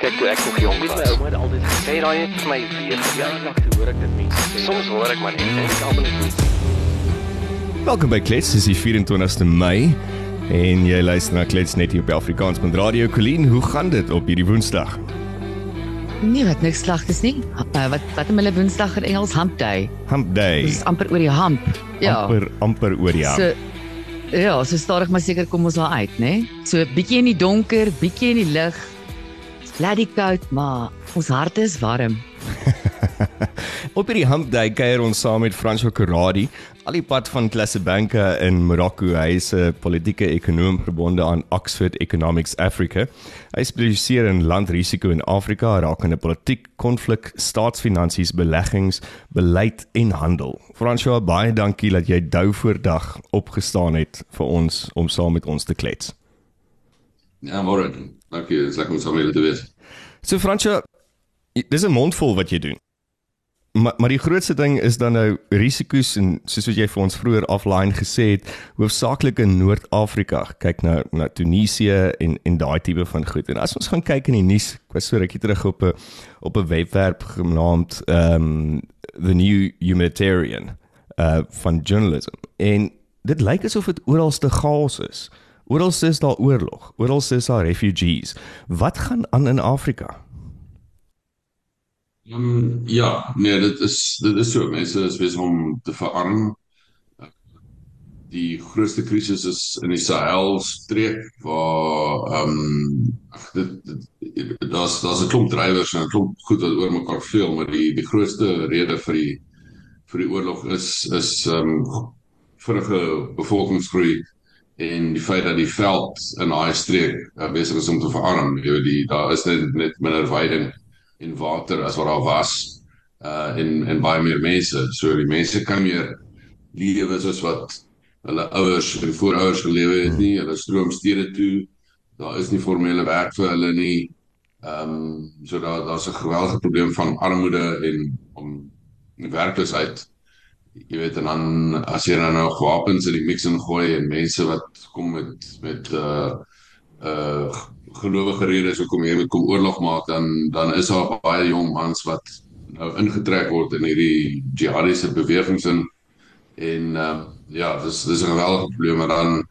Kyk toe ek nog jonk was, my ouma het altyd gesê raai het vir my weer verjaardag toe hoor ek dit mense sê. Soms hoor ek maar net en ek almal net Welkom by Klets, dis die 24ste Mei en jy luister na Klets net hier op Afrikaans met Radio Colleen. Hoe gaan dit op hierdie Woensdag? Nee, wat niks sleg is nie. Uh, wat wat om hulle Woensdag in Engels hump day. Hump Day. Dis amper oor die hump. Ja. Amper amper oor ja. So ja, so stadig maar seker kom ons daar uit, né? So bietjie in die donker, bietjie in die lig. Laat die koud, maar ons harte is warm. Op hierdie Hump Day kuier ons saam met François Corradi, al die pad van Classibanka in Morocco. Hy is 'n politieke ekonom verbonde aan Oxford Economics Africa. Hy spesialiseer in landrisiko in Afrika, rakende politiek, konflik, staatsfinansies, beleggings, beleid en handel. François, baie dankie dat jy dou voor dag opgestaan het vir ons om saam met ons te klets. Ja, môre. Dankie, dit is lekker om saam met julle te wees. So Fransja, dis 'n mondvol wat jy doen. Maar maar die grootste ding is dan nou risiko's en soos wat jy vir ons vroeër offline gesê het, hoofsaaklik in Noord-Afrika. Kyk nou na Tunesië en en daai tipe van goed. En as ons gaan kyk in die nuus, ek was so rukkie terug op 'n op 'n webwerf genaamd um The New Humanitarian uh van journalism. En dit lyk asof dit oralste chaos is. Oralste is daar oorlog, oralste is daar refugees. Wat gaan aan in Afrika? Um, ja, nee, dit is dit is so. Mense is besig om te verarm. Die grootste krisis is in die Sahel streek waar ehm um, dit, dit daar's daar's 'n klomp drywers en 'n klomp goed wat oor mekaar vleuel, maar die die grootste rede vir die vir die oorlog is is ehm um, vinnige bevolkingsgroei en die feit dat die veld in daai streek uh, besig is om te verarm. Jy weet die daar is net net minder veiding en water as wat daar was uh en en baie meer mense. So die mense kan meer lewe soos wat hulle ouers en voorouers gelewe het nie. Hulle stroom stede toe. Daar is nie formele werk vir hulle nie. Ehm um, so daar daar's 'n geweldige probleem van armoede en om werkloosheid. Jy weet en dan as jy dan nou wapens in die mix ingooi en mense wat kom met met uh uh gelowige redes hoekom jy moet kom oorlog maak dan dan is daar baie jong mans wat nou ingetrek word in hierdie jihadiese bewegings in. En uh, ja dis dis 'n geweldige probleem maar dan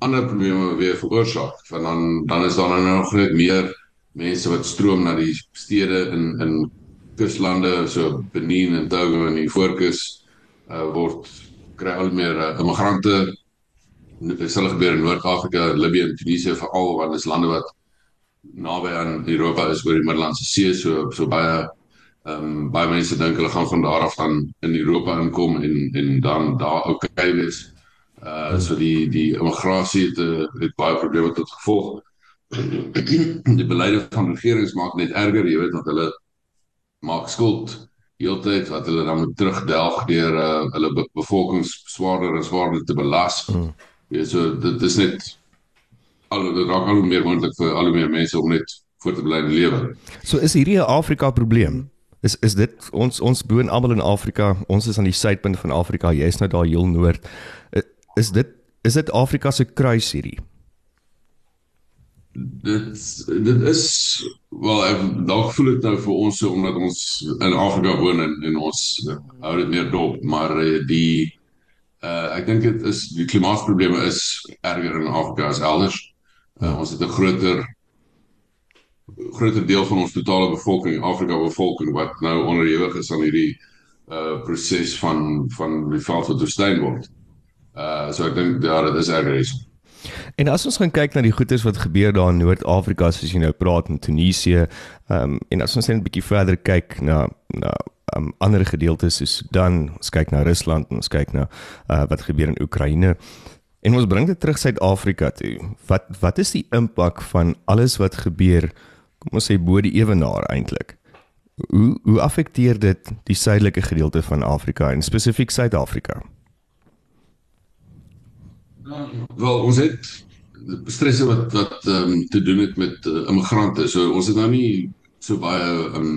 ander probleme weer veroorsaak van dan dan is daar nou nog net meer mense wat stroom na die stede in in kuslande so Benin en Togo en die Voorkus uh, word kry al meer uh, immigrante dit sal gebeur in Noord-Afrika, Libië en Tunesië veral want dit is lande wat naby aan Europa is oor die Middellandse See so so baie ehm um, baie mense dink hulle gaan van daar af dan in Europa inkom en en dan daar ook okay wees. Uh so die die immigrasie het, uh, het baie probleme tot gevolg. die beleide van regerings maak net erger, jy weet dat hulle maak skuld heeltyd wat hulle dan moet terugdelg deur uh, hulle be bevolkings swaarder en swaarder te belas. Mm. Ja, so dit is net al dit raak al hoe meer moontlik vir al hoe meer mense om net voort te bly in lewe. So is hierdie 'n Afrika probleem. Is is dit ons ons boon almal in Afrika, ons is aan die suidpunt van Afrika, jy's nou daar heel noord. Is dit is dit Afrika se kruis hierdie? Dit dit is wel dalk voel dit nou vir ons so omdat ons in Afrika woon en, en ons hou dit meer dop, maar eh, die Uh ek dink dit is die klimaatsprobleme is erger in Afrika as elders. Uh, ons het 'n groter groter deel van ons totale bevolking, Afrika bevolking wat nou onderhewig is aan hierdie uh proses van van die val van woestyn word. Uh so ek dink ja, dit is erger is. En as ons gaan kyk na die goedes wat gebeur daar in Noord-Afrika, soos jy nou praat in Tunesië, ehm um, en as ons net 'n bietjie verder kyk na na um, ander gedeeltes soos Sudan, ons kyk na Rusland en ons kyk na uh, wat gebeur in Oekraïne. En ons bring dit terug Suid-Afrika toe. Wat wat is die impak van alles wat gebeur, kom ons sê bo die ewenaar eintlik? Hoe hoe affekteer dit die suidelike gedeelte van Afrika en spesifiek Suid-Afrika? Wel, ons het stresse wat wat ehm um, te doen het met uh, immigrante. So ons het nou nie so baie um,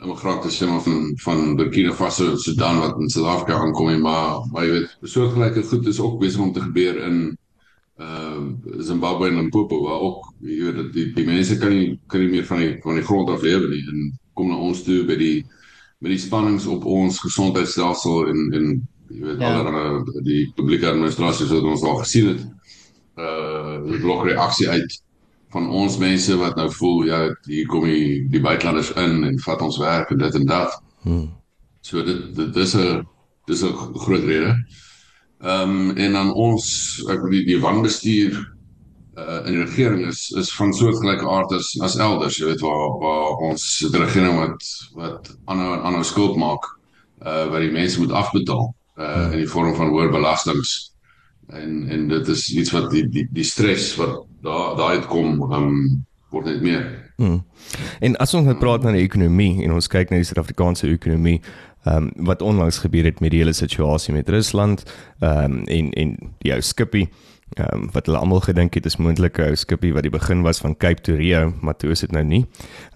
immigrante sê maar van van Burkina Faso en Sudan wat in Suid-Afrika aankom en maar maar jy weet soortgelyke goed is ook besig om te gebeur in ehm uh, Zimbabwe en Limpopo waar ook jy weet dat die die mense kan nie kan nie meer van die van die grond af lewe nie en kom na ons toe by die met die spannings op ons gesondheidstelsel en en jy weet ja. allerlei die publieke administrasie wat ons al gesien het uh die blokreaksie uit van ons mense wat nou voel ja hier kom die die buitelanders in en vat ons werk en dit en dat. Hmm. So dit dit is 'n dis 'n groot rede. Ehm um, en dan ons ek die die wanbestuur uh in die regering is is van soortgelyke aard as as elders, jy weet waar waar ons regering wat wat ander ander skuld maak uh wat die mense moet afbetaal uh in die vorm van hoër belastings. En en dit is iets wat die die die stres wat daar daai uitkom um word net meer. Hmm. En as ons net praat van die ekonomie en ons kyk na die Suid-Afrikaanse ekonomie, ehm um, wat onlangs gebeur het met die hele situasie met Rusland, ehm um, en en die ou skippie ehm um, wat hulle almal gedink het is moontlik 'n skippie wat die begin was van Cape to Rio, maar toe is dit nou nie.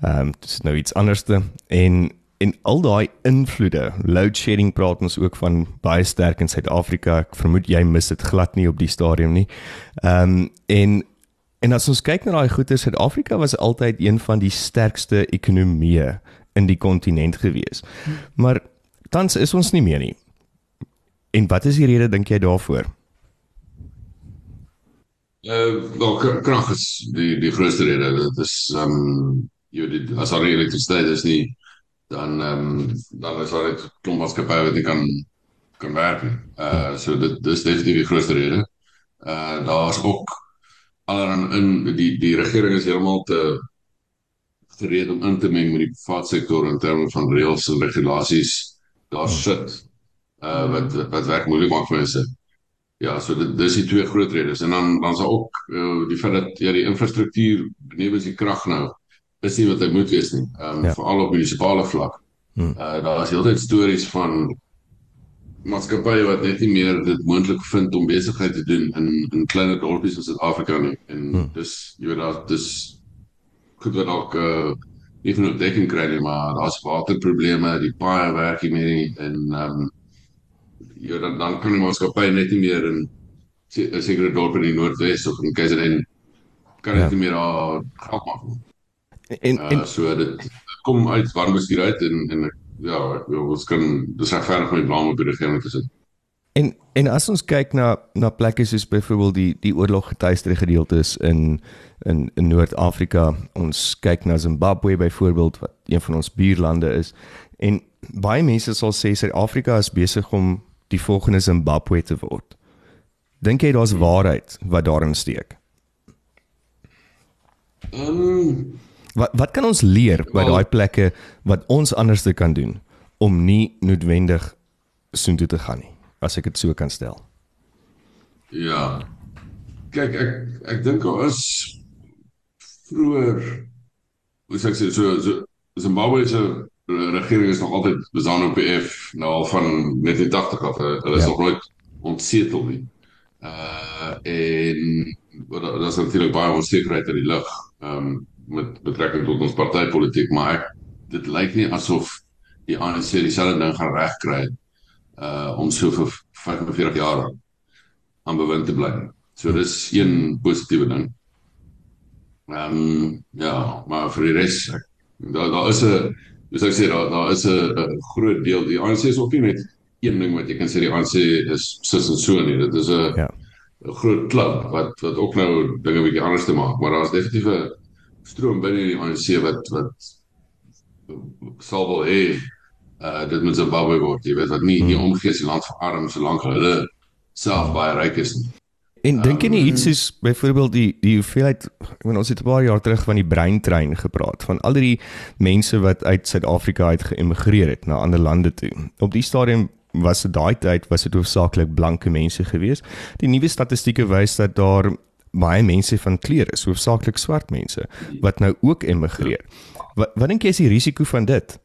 Ehm um, dit is nou iets anderste en en al daai invloede, load shedding praat ons ook van baie sterk in Suid-Afrika. Ek vermoed jy mis dit glad nie op die stadium nie. Ehm um, en en as ons kyk na daai goeie Suid-Afrika was altyd een van die sterkste ekonomieë in die kontinent gewees. Maar tans is ons nie meer nie. En wat is die rede dink jy daarvoor? Uh wel krag is die die grootste rede. Dit is ehm um, jy weet as al elektrisiteit is nie dan ehm um, dan is al dit klomp maatskappye wat nie kan kan werk nie. Uh so dit dis definitief die grootste rede. Uh daar's ook allerhande in die die regering is heeltemal te gereed om in te meng met die private sektor in terme van reëls en regulasies daar sit uh wat wat werk moeilik maak vir mense. Ja, so dit dis die twee groot redes en dan dan is daar ook uh, die feit dat ja die infrastruktuur benewens die krag nou is nie wat hy moet wees nie. Ehm um, ja. veral op munisipale vlak. Hmm. Uh daar is heeltyd stories van maatskappye wat net nie meer dit moontlik vind om besigheid te doen in in kleiner dorpies in Suid-Afrika nie. En hmm. dis jy weet daar dis goed wat ook uh nie genoeg dekking kry nie, maar daar's waterprobleme, die paaie werk nie meer en ehm um, jy dan dan kan die maatskappy net nie meer in 'n sekere dorp in die Noordwes of in KZN kan dit ja. nie meer daar geld maak nie. En, en uh, so dit kom uit warm bestuur uit en en ja, ek wil ons kan dis regverdig met blame op die regering te sit. En en as ons kyk na na plekke soos byvoorbeeld die die oorlog getuieerde gedeeltes in in in Noord-Afrika, ons kyk na Zimbabwe byvoorbeeld wat een van ons buurlande is en baie mense sal sê Suid-Afrika is besig om die volgende Zimbabwe te word. Dink jy daar's waarheid wat daarin steek? Ehm um, wat wat kan ons leer by daai plekke wat ons anders te kan doen om nie noodwendig soontoe te gaan nie, as ek dit so kan stel? Ja. Kyk, ek ek dink daar is vroeër hoe sê ek so so Zimbabwe se regering is nog altyd besaan op PF nou al van 1980 af. Hulle is ja. nog nooit ontsetel nie. Uh en wat is natuurlik baie onsekerheid in die lug. Ehm um, met betrekking tot ons partytetiek, maar ek, dit lyk nie asof die ANC dieselfde ding gaan regkry uh om so vir 45 jaar aan bewind te bly. So dis een positiewe ding. Ehm um, ja, maar vir die res daar daar is 'n Dis ek sê daar daar is 'n groot deel die ANC is ook nie net een ding wat jy kan sê die ANC is sis en so nie. Dit is 'n ja. 'n groot klub wat wat ook nou dinge bietjie anders te maak, maar daar's definitief 'n stroom binne die ANC wat wat sal wel hê uh dit moet Zimbabwe word. Jy weet wat nie hmm. nie omgee se land verarm solank hulle self baie ryk is nie. En dink jy nie um, iets soos byvoorbeeld die die hoeveelheid ek bedoel ons het 'n paar jaar terug van die breintrein gepraat van al die mense wat uit Suid-Afrika uit geëmigreer het na ander lande toe. Op die stadium was dit daai tyd was dit hoofsaaklik blanke mense gewees. Die nuwe statistieke wys dat daar baie mense van kleur is, hoofsaaklik swart mense wat nou ook emigreer. Wat wat dink jy is die risiko van dit?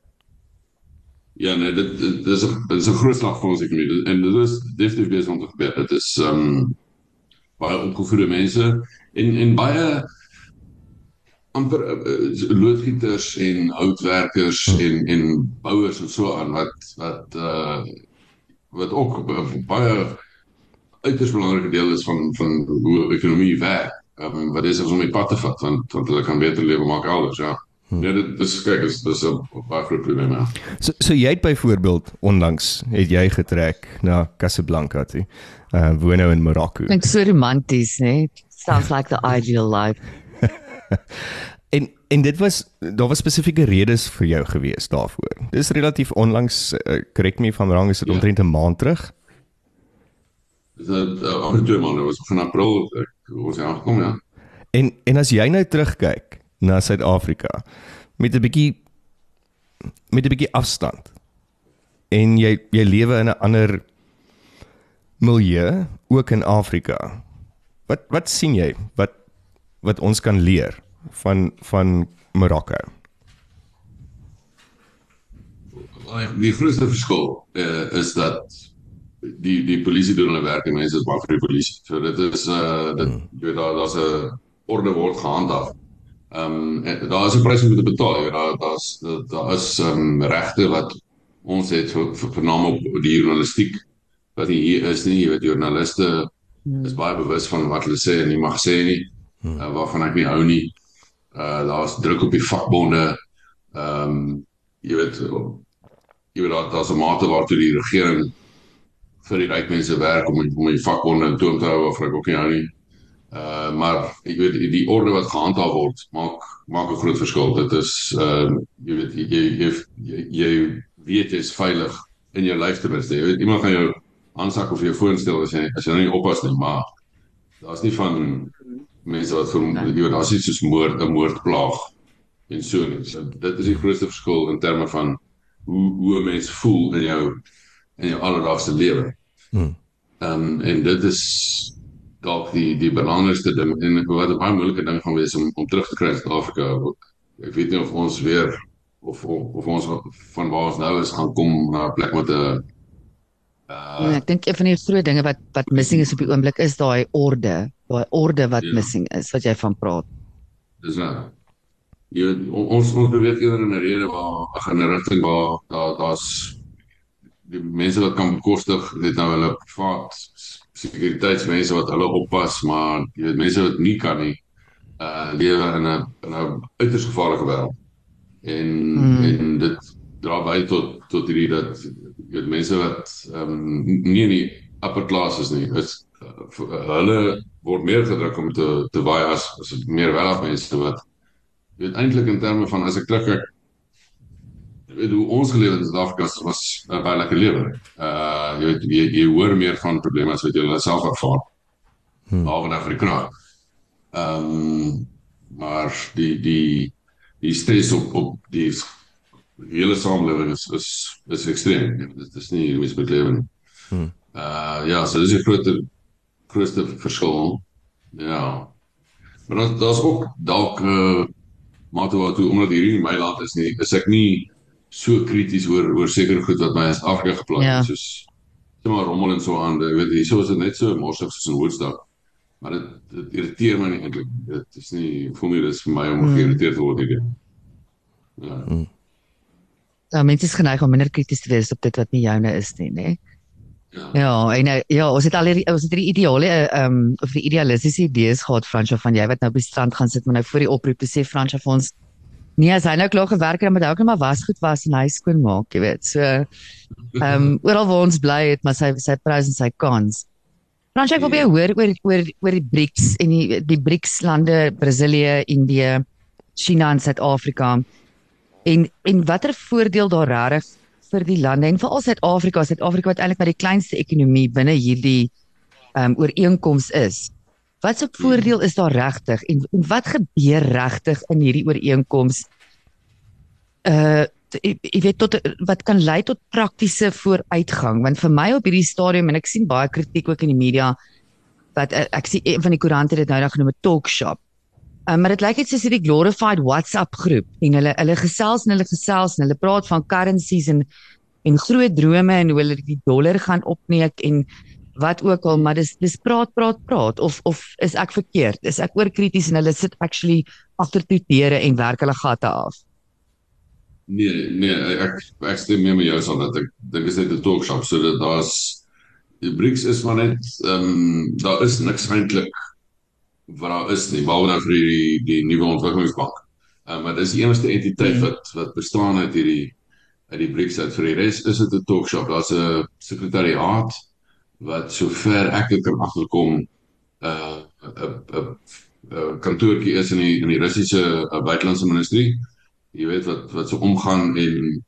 Ja, nee, dit, dit is 'n dit is 'n groot slag vir ons ekonomie en dit is definitief besig om te gebeur. Dit is ehm um, baie opgevoede mense en en baie amper uh, loodgieters en houtwerkers hmm. en en bouers en so aan wat wat uh wat ook baie uiters belangrike deel is van van hoe ekonomie werk. Ehm um, wat is ons om die pad te vat want want hulle kan beter lewe maak elders, ja. Hmm. Nee, dit is kyk, dis dis 'n baie groot probleem. Ja. So so jy het byvoorbeeld onlangs het jy getrek na Casablanca toe. Uh woon nou in Marokko. Klink so romanties, né? Sounds like the ideal life. en en dit was daar was spesifieke redes vir jou gewees daarvoor. Dis relatief onlangs, uh, correct me if I'm wrong, is dit ja. omtrent 'n maand terug? Dit uh, amper twee maande was van April ek ons het aangekom ja. En en as jy nou terugkyk na Suid-Afrika met 'n bietjie met 'n bietjie afstand en jy jy lewe in 'n ander milieu ook in Afrika. Wat wat sien jy wat wat ons kan leer van van Marokko? Die grootste verskil uh, is dat die die polisie doen hulle werk en mense is bang vir die polisie. So dit is uh dit hmm. jy weet daar daar's 'n orde word gehandhaaf. Ehm um, daar is 'n prys om te betaal. Jy weet daar daar's daar is ehm um, regte wat ons het vir, vir, vir naam op die journalistiek wat hier is nie, jy weet joernaliste hmm. is baie bewus van wat hulle sê en nie mag sê nie. Uh, waarvan ek nie hou nie. Uh daar's druk op die vakbonde. Ehm um, jy weet jy weet daar daar's 'n mate waartoe die regering vir die ryk mense werk om om die vakbonde in toom te hou of ek ook nie hou nie. Uh maar ek weet die, orde wat gehandhaaf word maak maak 'n groot verskil. Dit is ehm uh, jy weet jy jy, jy jy weet jy is veilig in jou lyf te wees. Jy weet iemand gaan jou aansak of jou foon steel as jy as jy nou nie oppas nie, maar daar's nie van mense wat vir jy weet daar's iets soos moord, 'n moordplaag en so nie. So dit is die grootste verskil in terme van hoe hoe 'n mens voel in jou in jou alledaagse lewe. Hmm. Ehm um, en dit is dalk die die belangrikste ding en wat 'n baie moeilike ding gaan wees om om terug te kry in Suid-Afrika. Ek weet nie of ons weer of of, of ons van waar ons nou is gaan kom na 'n plek met 'n Uh, ja, ek dink een van die groot dinge wat wat missing is op die oomblik is daai orde, daai orde wat ja. missing is wat jy van praat. Dis nou. Jy ons ons beweeg eerder in 'n rede waar 'n generasie waar daar daar's die mense wat kan bekostig dit nou hulle privaat sekuriteitsmense wat hulle oppas maar jy weet mense wat nie kan nie uh lewe in 'n in 'n uiters gevaarlike wêreld en hmm. en dit dra by tot tot hierdie dat jy weet mense wat ehm um, nie in die upper classes nie is uh, hulle word meer gedruk om te te waai as as meer welaf mense wat jy weet eintlik in terme van as ek terugkyk weet hoe ons gelewe het in Suid-Afrika was 'n baie lekker lewe. Uh jy weet jy, jy hoor meer van probleme as wat jy self ervaar. Hmm. Behalwe nou vir die krag. Ehm um, maar die die die stres op op die hele samelewing is is is ekstreem. Dit is nie hoe mens moet lewe nie. Hmm. Uh ja, so dis 'n groot grootste verskil. Ja. Maar dan daar's ook dalk uh maar toe toe omdat hierdie in my land is nie, is ek nie so krities oor oor sekere goed wat my as Afrika geplan het ja. soos sê maar rommel en so aan jy weet hier so is dit net so morsig soos 'n woensdag maar dit dit irriteer my nie eintlik dit is nie voel nie dis vir my om mm. geïrriteerd te word hierdie ja mm. Ja, mense is geneig om minder krities te wees op dit wat nie joune is nie, né? Ja. Ja, en nou, ja, ons het al hierdie ons het hierdie ideale ehm um, of die idealistiese idees gehad Fransjo van jy wat nou op die strand gaan sit maar nou voor die oproep te sê Fransjo vir ons Nee, as hy nou klaar gewerk het, moet hy ook net maar wasgoed was en hy skoon maak, jy weet. So ehm um, oral waar ons bly het, maar sy sy pros en sy cons. Frans, ek wil baie hoor oor oor oor die BRICS en die die BRICS lande, Brasilië, Indië, China en Suid-Afrika. En en watter voordeel daar regtig vir die lande en veral Suid-Afrika, Suid-Afrika wat eintlik maar die kleinste ekonomie binne hierdie ehm um, ooreenkoms is. Wat se voordeel is daar regtig en, en wat gebeur regtig in hierdie ooreenkoms? Uh ek weet tot wat kan lei tot praktiese vooruitgang want vir my op hierdie stadium en ek sien baie kritiek ook in die media wat uh, ek sien een van die koerante dit nou nog genoem 'n talk shop. Um, maar dit lyk net soos hierdie glorified WhatsApp groep en hulle hulle gesels en hulle gesels en hulle praat van currencies en en groot drome en hoe hulle die dollar gaan opneek en wat ook al, maar dis dis praat praat praat of of is ek verkeerd? Is ek oorkrities en hulle sit actually agter toe deure en werk hulle gate af? Nee, nee, ek ek stem mee met jou son dat ek dink dit is net 'n talk shop so dat daar's die BRICS is maar net ehm um, daar is niks eintlik wat daar is nie behalwe nou vir die die nuwe ontwikkelingsbank. Ehm um, maar dis die enigste entiteit hmm. wat wat bestaan uit hierdie uit die BRICS uit vir die res is dit 'n talkshop. Daar's 'n sekretariaat wat sover ek kan agterkom 'n uh, 'n 'n kantoortjie is in die in die Russiese uh, buitelandse ministerie. Jy weet wat wat so omgaan en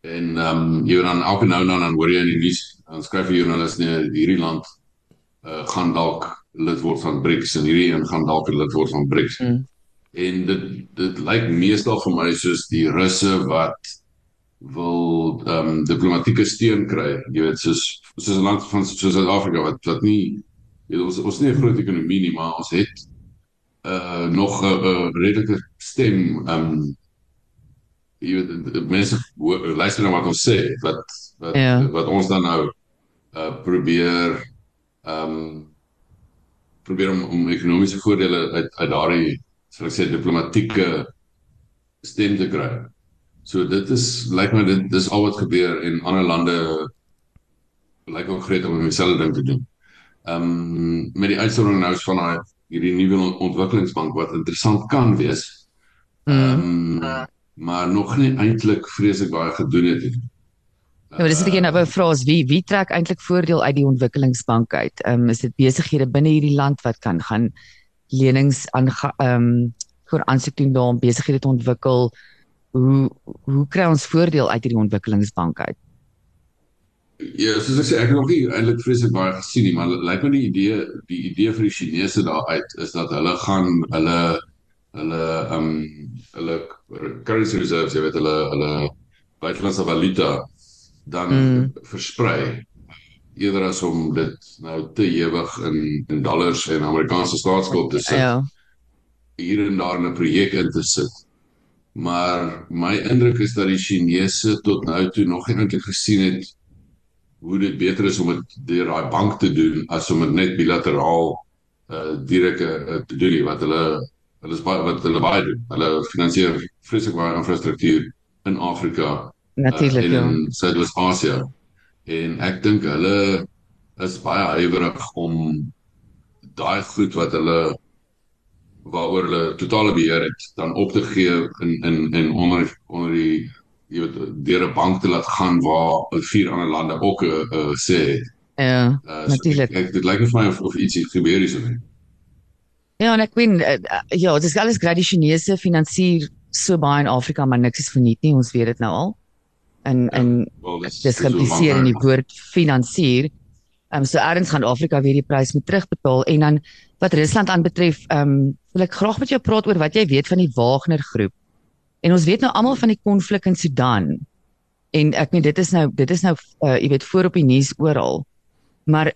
en ehm um, jy dan elke nou en dan hoor jy in die nuus dan skryf die joernalis nee hierdie land uh, gaan dalk lid word van BRICS en hierdie een gaan dalk lid word van BRICS. Mm. En dit dit lyk meestal vir my soos die Russe wat wil ehm um, diplomatieke steun kry. Jy weet soos soos 'n land van soos Suid-Afrika wat wat nie weet, ons ons nie 'n groot ekonomie nie, maar ons het uh nog 'n uh, redelike stem ehm um, jy weet mense luister na wat ons sê wat wat ja. wat ons dan nou uh probeer ehm um, probeer om om ekonomiese voordele uit uit daardie sal ek sê diplomatieke stem te kry. So dit is lyk my dit dis al wat gebeur en ander lande lyk ook gretig om dieselfde ding te doen. Ehm um, met die uitsondering nou van daai hierdie nuwe ontwikkelingsbank wat interessant kan wees. Ehm um, mm. maar nog nie eintlik vreeslik baie gedoen het nie. Ja, maar dis net 'n nou vra is wie wie trek eintlik voordeel uit die ontwikkelingsbank uit? Ehm um, is dit besighede binne hierdie land wat kan gaan lenings aan ehm um, vir aansoek doen daar om besighede te ontwikkel? Hoe hoe kry ons voordeel uit hierdie ontwikkelingsbank uit? Ja, soos ek sê, ek het nog nie eintlik vreeslik baie gesien nie, maar lyk my die idee die idee vir die Chinese daar uit is dat hulle gaan hulle hulle ehm um, hulle currency reserves, jy weet hulle hulle buitelandse valuta dan mm. versprei eerder as om dit nou te ewig in in dollars en Amerikaanse staatsskuld te sit. Ja. Hier en daar 'n projek in te sit. Maar my indruk is dat die Chinese tot nou toe nog nie eintlik gesien het hoe dit beter is om dit deur daai bank te doen as om dit net bilateraal uh direk uh, te doen wat hulle hulle is baie wat hulle baie doen. Hulle finansier vreeslik baie infrastruktuur in Afrika Natuurlik uh, ja. In Suidoos-Asië. En ek dink hulle is baie huiwerig om daai goed wat hulle waaroor hulle totale beheer het dan op te gee in in in onder onder die jy weet deur 'n bank te laat gaan waar vier ander lande ook 'n uh, uh, sê ja uh, so natuurlik. ek, dit lyk vir my of, of ietsie gebeur hier so nie. Ja en ek weet uh, ja dit is alles tradisionele finansier so baie in Afrika maar niks is verniet nie ons weet dit nou al. In ja, in well, dis geïmpliseer in die woord finansier. Ehm um, so eers gaan Afrika weer die prys moet terugbetaal en dan wat Rusland aanbetref, ehm um, wil ek graag met jou praat oor wat jy weet van die Wagner groep. En ons weet nou almal van die konflik in Sudan. En ek meen dit is nou dit is nou uh, jy weet voor op die nuus oral. Maar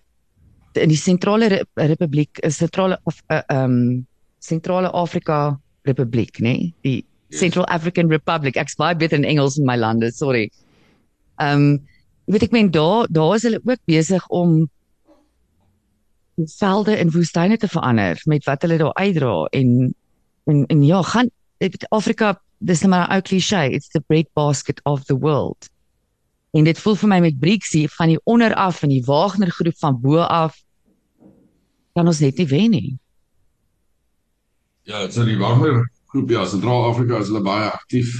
in die sentrale Re republiek is sentrale of eh, ehm uh, um, sentrale Afrika republiek, nê? Nee? Die Central African Republic. Ek's baie beter in Engels in my lande, sorry. Ehm um, weet ek meen daar daar is hulle ook besig om velde en woestyne te verander met wat hulle daar uitdra en en en ja, gaan Afrika dis net maar 'n ou klise, it's the bread basket of the world. En dit voel vir my met BRICS van die onder af van die Wagner groep van bo af kan ons net nie wen nie. Ja, is die Wagner groep ja, Sentraal-Afrika is hulle baie aktief.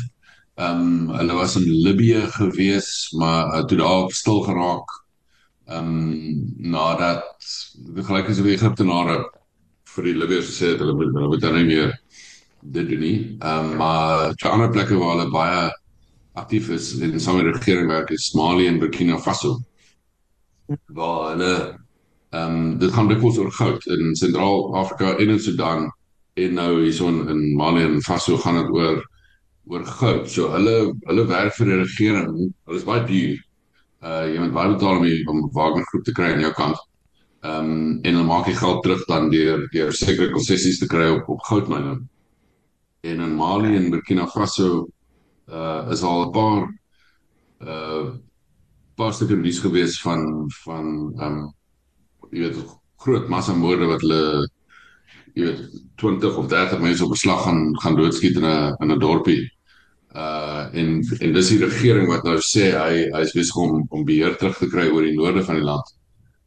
Ehm um, hulle was in Libië gewees, maar uh, toe daar stil geraak. Ehm um, nadat gelyk as die Egiptenare vir die Libiërs gesê het hulle moet hulle moet dan nie meer dit doen nie. Ehm um, maar twee ander plekke waar hulle baie aktief is in die sameregering werk is Mali en Burkina Faso. Waar hulle ehm um, dit gaan dikwels oor goud in Sentraal-Afrika en in Sudan en nou hierson in Mali en Faso gaan dit oor oor goud. So hulle hulle werk vir die regering. Hulle is baie duur. Uh jy moet baie betaal om die, om Wagner groep te kry aan jou kant. Ehm um, en hulle maak die geld terug dan deur deur sekere konsessies te kry op op goudmyne. En in Mali en Burkina Faso uh is al 'n paar uh paar stukke nuus gewees van van ehm um, jy weet groot massamoorde wat hulle jy weet 20 of 30 mense op beslag gaan gaan doodskiet in 'n in 'n dorpie. Uh en en dis die regering wat nou sê hy hy is besig om om beheer terug te kry oor die noorde van die land.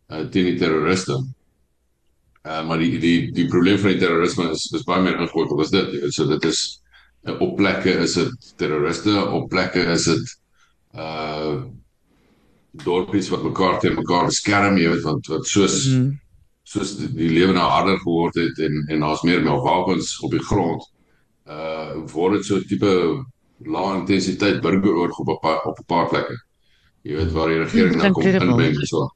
uh, teen die terroriste. Uh, maar die die die probleem van die terrorisme is is baie meer ingewikkeld as dit. Weet, so dit is uh, op plekke is dit terroriste, op plekke is dit uh dorpies wat mekaar teen mekaar beskerm, jy weet wat wat soos mm. Soos die, die lewe nou harder geword het en en daar's meer meer wapens op die grond. Uh word dit so tipe lae intensiteit burgeroorlog op op 'n paar plekke. Jy weet waar die regering nou kom inbring so.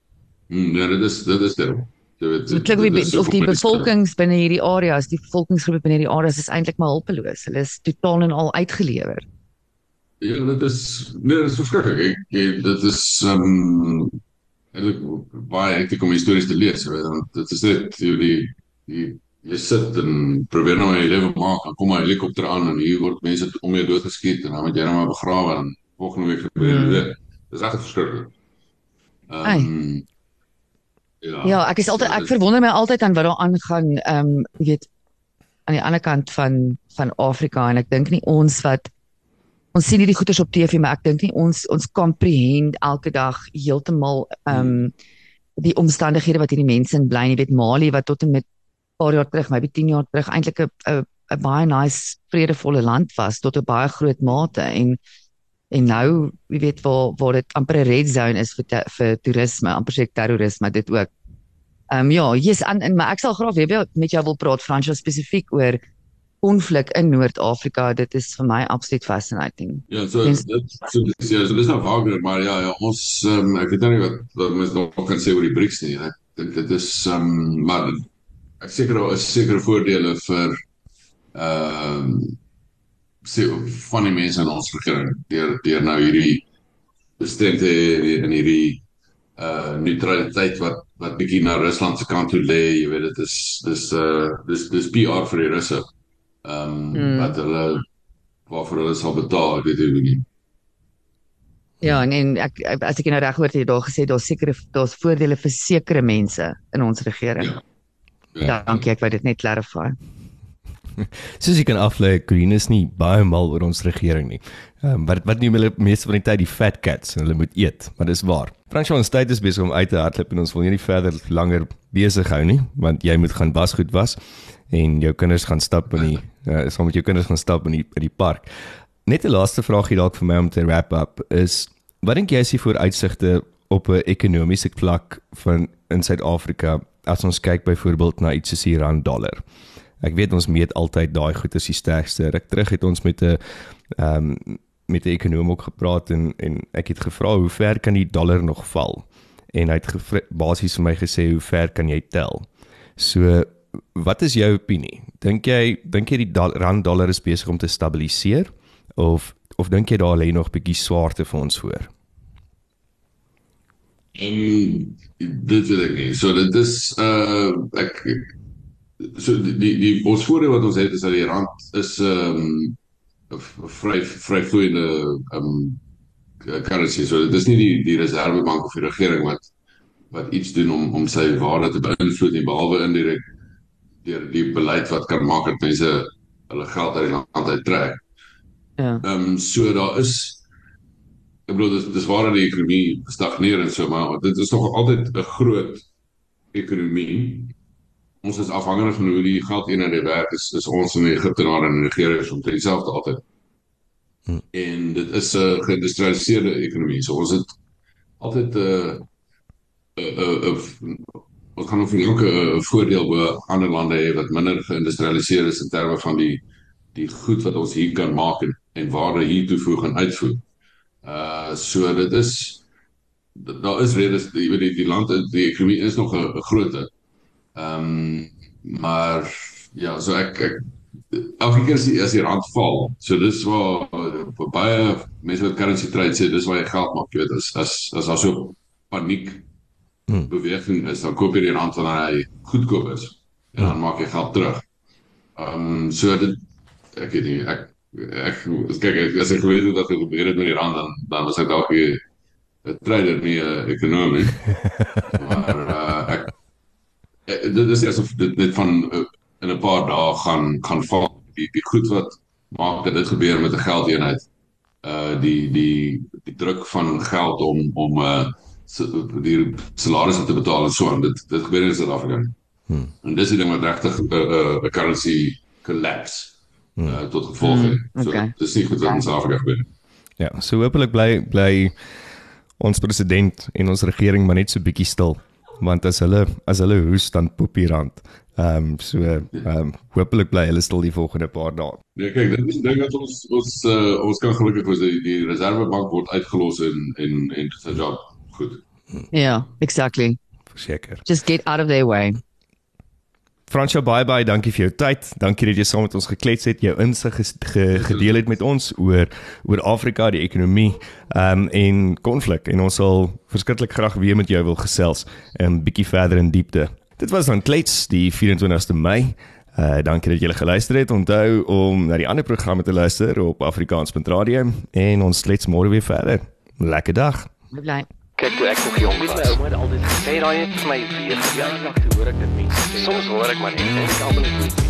Mm, ja, dit is dit is weet dit klink wie of die bevolkings binne hierdie areas, die bevolkingsgroepe binne hierdie areas is eintlik maar hulpeloos. Hulle is totaal en al uitgelewer. Ja, dit is nee, dit is verskriklik. Ek dit is ehm um, eintlik baie ek kom stories te lees, weet dan dit is net die die, die jy sit en probeer nou jy lewe maak, dan kom 'n helikopter aan en hier word mense om jou dood geskiet en dan moet jy nou maar begrawe en volgende week gebeur hmm. dit. Dis regtig verskriklik. Ehm um, Ja. Ja, ek is altyd ek verwonder my altyd aan wat daar aangaan, ehm um, jy weet aan die ander kant van van Afrika en ek dink nie ons wat ons sien hierdie goeters op TV maar ek dink nie ons ons comprehend elke dag heeltemal ehm um, die omstandighede wat hierdie mense in bly, jy weet Mali wat tot en met paar jaar terug, maybe 10 jaar terug eintlik 'n 'n 'n baie nice vredevolle land was tot 'n baie groot mate. En en nou, jy weet waar waar dit amper 'n red zone is vir te, vir toerisme, amper sê terrorisme dit ook. Ehm um, ja, jy's aan en maar ek sal graag weer met jou wil praat Fransjo spesifiek oor konflik in Noord-Afrika, dit is vir my absoluut fascinating. Ja, so Dens, dit so dis ja, so dis nou Wagner, maar ja, ja, ons um, ek weet nou nie wat wat mens nog kan sê oor die BRICS nie. Ek dink dit is ehm um, maar ek seker daar is sekere voordele vir ehm um, se van die mense in ons regering deur deur nou hierdie bestemde in hierdie uh neutraliteit wat wat bietjie na Rusland se kant toe lê, jy weet dit is dis uh dis dis PR vir die Russe ehm um, mm. wat hulle waarvoor hulle sal betaal, ek weet nie nie. Ja, en, en ek as ek nou reg hoor het jy daar gesê daar's sekere daar's voordele vir sekere mense in ons regering. Ja. Ja, ja dankie, ek wou dit net clarify. Soos jy kan aflei, Green is nie baie mal oor ons regering nie. Ehm um, wat wat noem hulle meeste van die tyd die fat cats en hulle moet eet, maar dis waar. Fransjo ons tyd is besig om uit te hardloop en ons wil nie verder langer besig hou nie, want jy moet gaan wasgoed was en jou kinders gaan stap in die uh, saam met jou kinders gaan stap in die in die park. Net 'n laaste vraagie dalk vir my om te wrap up is wat dink jy is die vooruitsigte op 'n ekonomiese vlak van in Suid-Afrika as ons kyk byvoorbeeld na iets soos die rand dollar? Ek weet ons meet altyd daai goed as die sterkste. Ruk terug het ons met 'n ehm um, met 'n ekonom ook gepraat en en ek het gevra hoe ver kan die dollar nog val? En hy het basies vir my gesê hoe ver kan jy tel? So wat is jou opinie? Dink jy dink jy die rand dollar is besig om te stabiliseer of of dink jy daar lê nog bietjie swaarte vir ons voor? En dit weet ek nie. So dit is uh ek so die die, die ons voordeel wat ons het is dat die rand is ehm um, vry vry vloeiende ehm um, currency. So dit is nie die die reservebank of die regering wat wat iets doen om om sy waarde te beïnvloed nie behalwe indirek deur die beleid wat kan maak dat mense hulle geld uit die land uittrek. Ja. Ehm um, so daar is ek bedoel dis dis waar die ekonomie stagneer en so maar dit is nog altyd 'n groot ekonomie ons is afhangend van hoe die geld in en uit werk is is ons in Egipte en in Nigeria is omtrent dieselfde altyd. Hm. En dit is 'n uh, geïndustrialiseerde ekonomie. So ons het altyd 'n uh, 'n uh, 'n uh, ons kan of enige 'n voordeel bo ander lande hê wat minder geïndustrialiseer is in terme van die die goed wat ons hier kan maak en, en waarde hier toevoeg en uitvoer. Uh so dit is daar is redes jy weet die, die land die ekonomie is nog 'n groot Ehm um, maar ja, so ek ek elke keer as die, as die rand val, so dis waar baie mense wat currency trade sê dis waar jy geld maak, jy weet, as as as daar so paniek hmm. beweging is, dan koop jy die rand wanneer hy goedkoop is en dan hmm. maak jy geld terug. Ehm um, so dit ek weet nie, ek ek kyk as ek weet dat dit gebeur het met die rand dan dan was ek dalk 'n trader nie 'n ekonomie. maar uh, ek Eh, dit is asof dit net van uh, in 'n paar dae gaan gaan val die, die goed wat maak dat dit gebeur met 'n geldeenheid uh die die die druk van geld om om uh die salarisse te betaal en so aan. Dit dit gebeur in Suid-Afrika. Hmm. En dis die ding wat regtig 'n uh, uh, currency collapse hmm. uh, tot gevolg het. Hmm. Okay. So dis nie goed wat in Suid-Afrika gebeur. Ja, so hopelik bly bly ons president en ons regering maar net so bietjie stil want as hulle as hulle hoes dan poep hier rand. Ehm um, so ehm um, hopelik bly hulle stil die volgende paar dae. Nee, kyk, dit is ding dat ons ons uh, ons kan gelukkig wees die, die reservebank word uitgelos en en en sy job goed. Ja, exactly. Verseker. Just get out of their way. Fransjo bye bye, dankie vir jou tyd. Dankie dat jy saam met ons geklets het, jou insig ge, gedeel het met ons oor oor Afrika, die ekonomie, ehm um, en konflik en ons sal verskriklik graag weer met jou wil gesels 'n um, bietjie verder in diepte. Dit was dan klets die 24ste Mei. Uh dankie dat julle geluister het. Onthou om na die ander programme te luister op afrikaans.radio en ons klets môre weer verder. Lekker dag. Bly. Kyk toe ek nog jong was, my ouma het altyd gesê daai het vir my weer lank hoor ek dit mense. Soms hoor ek maar net en ek almal net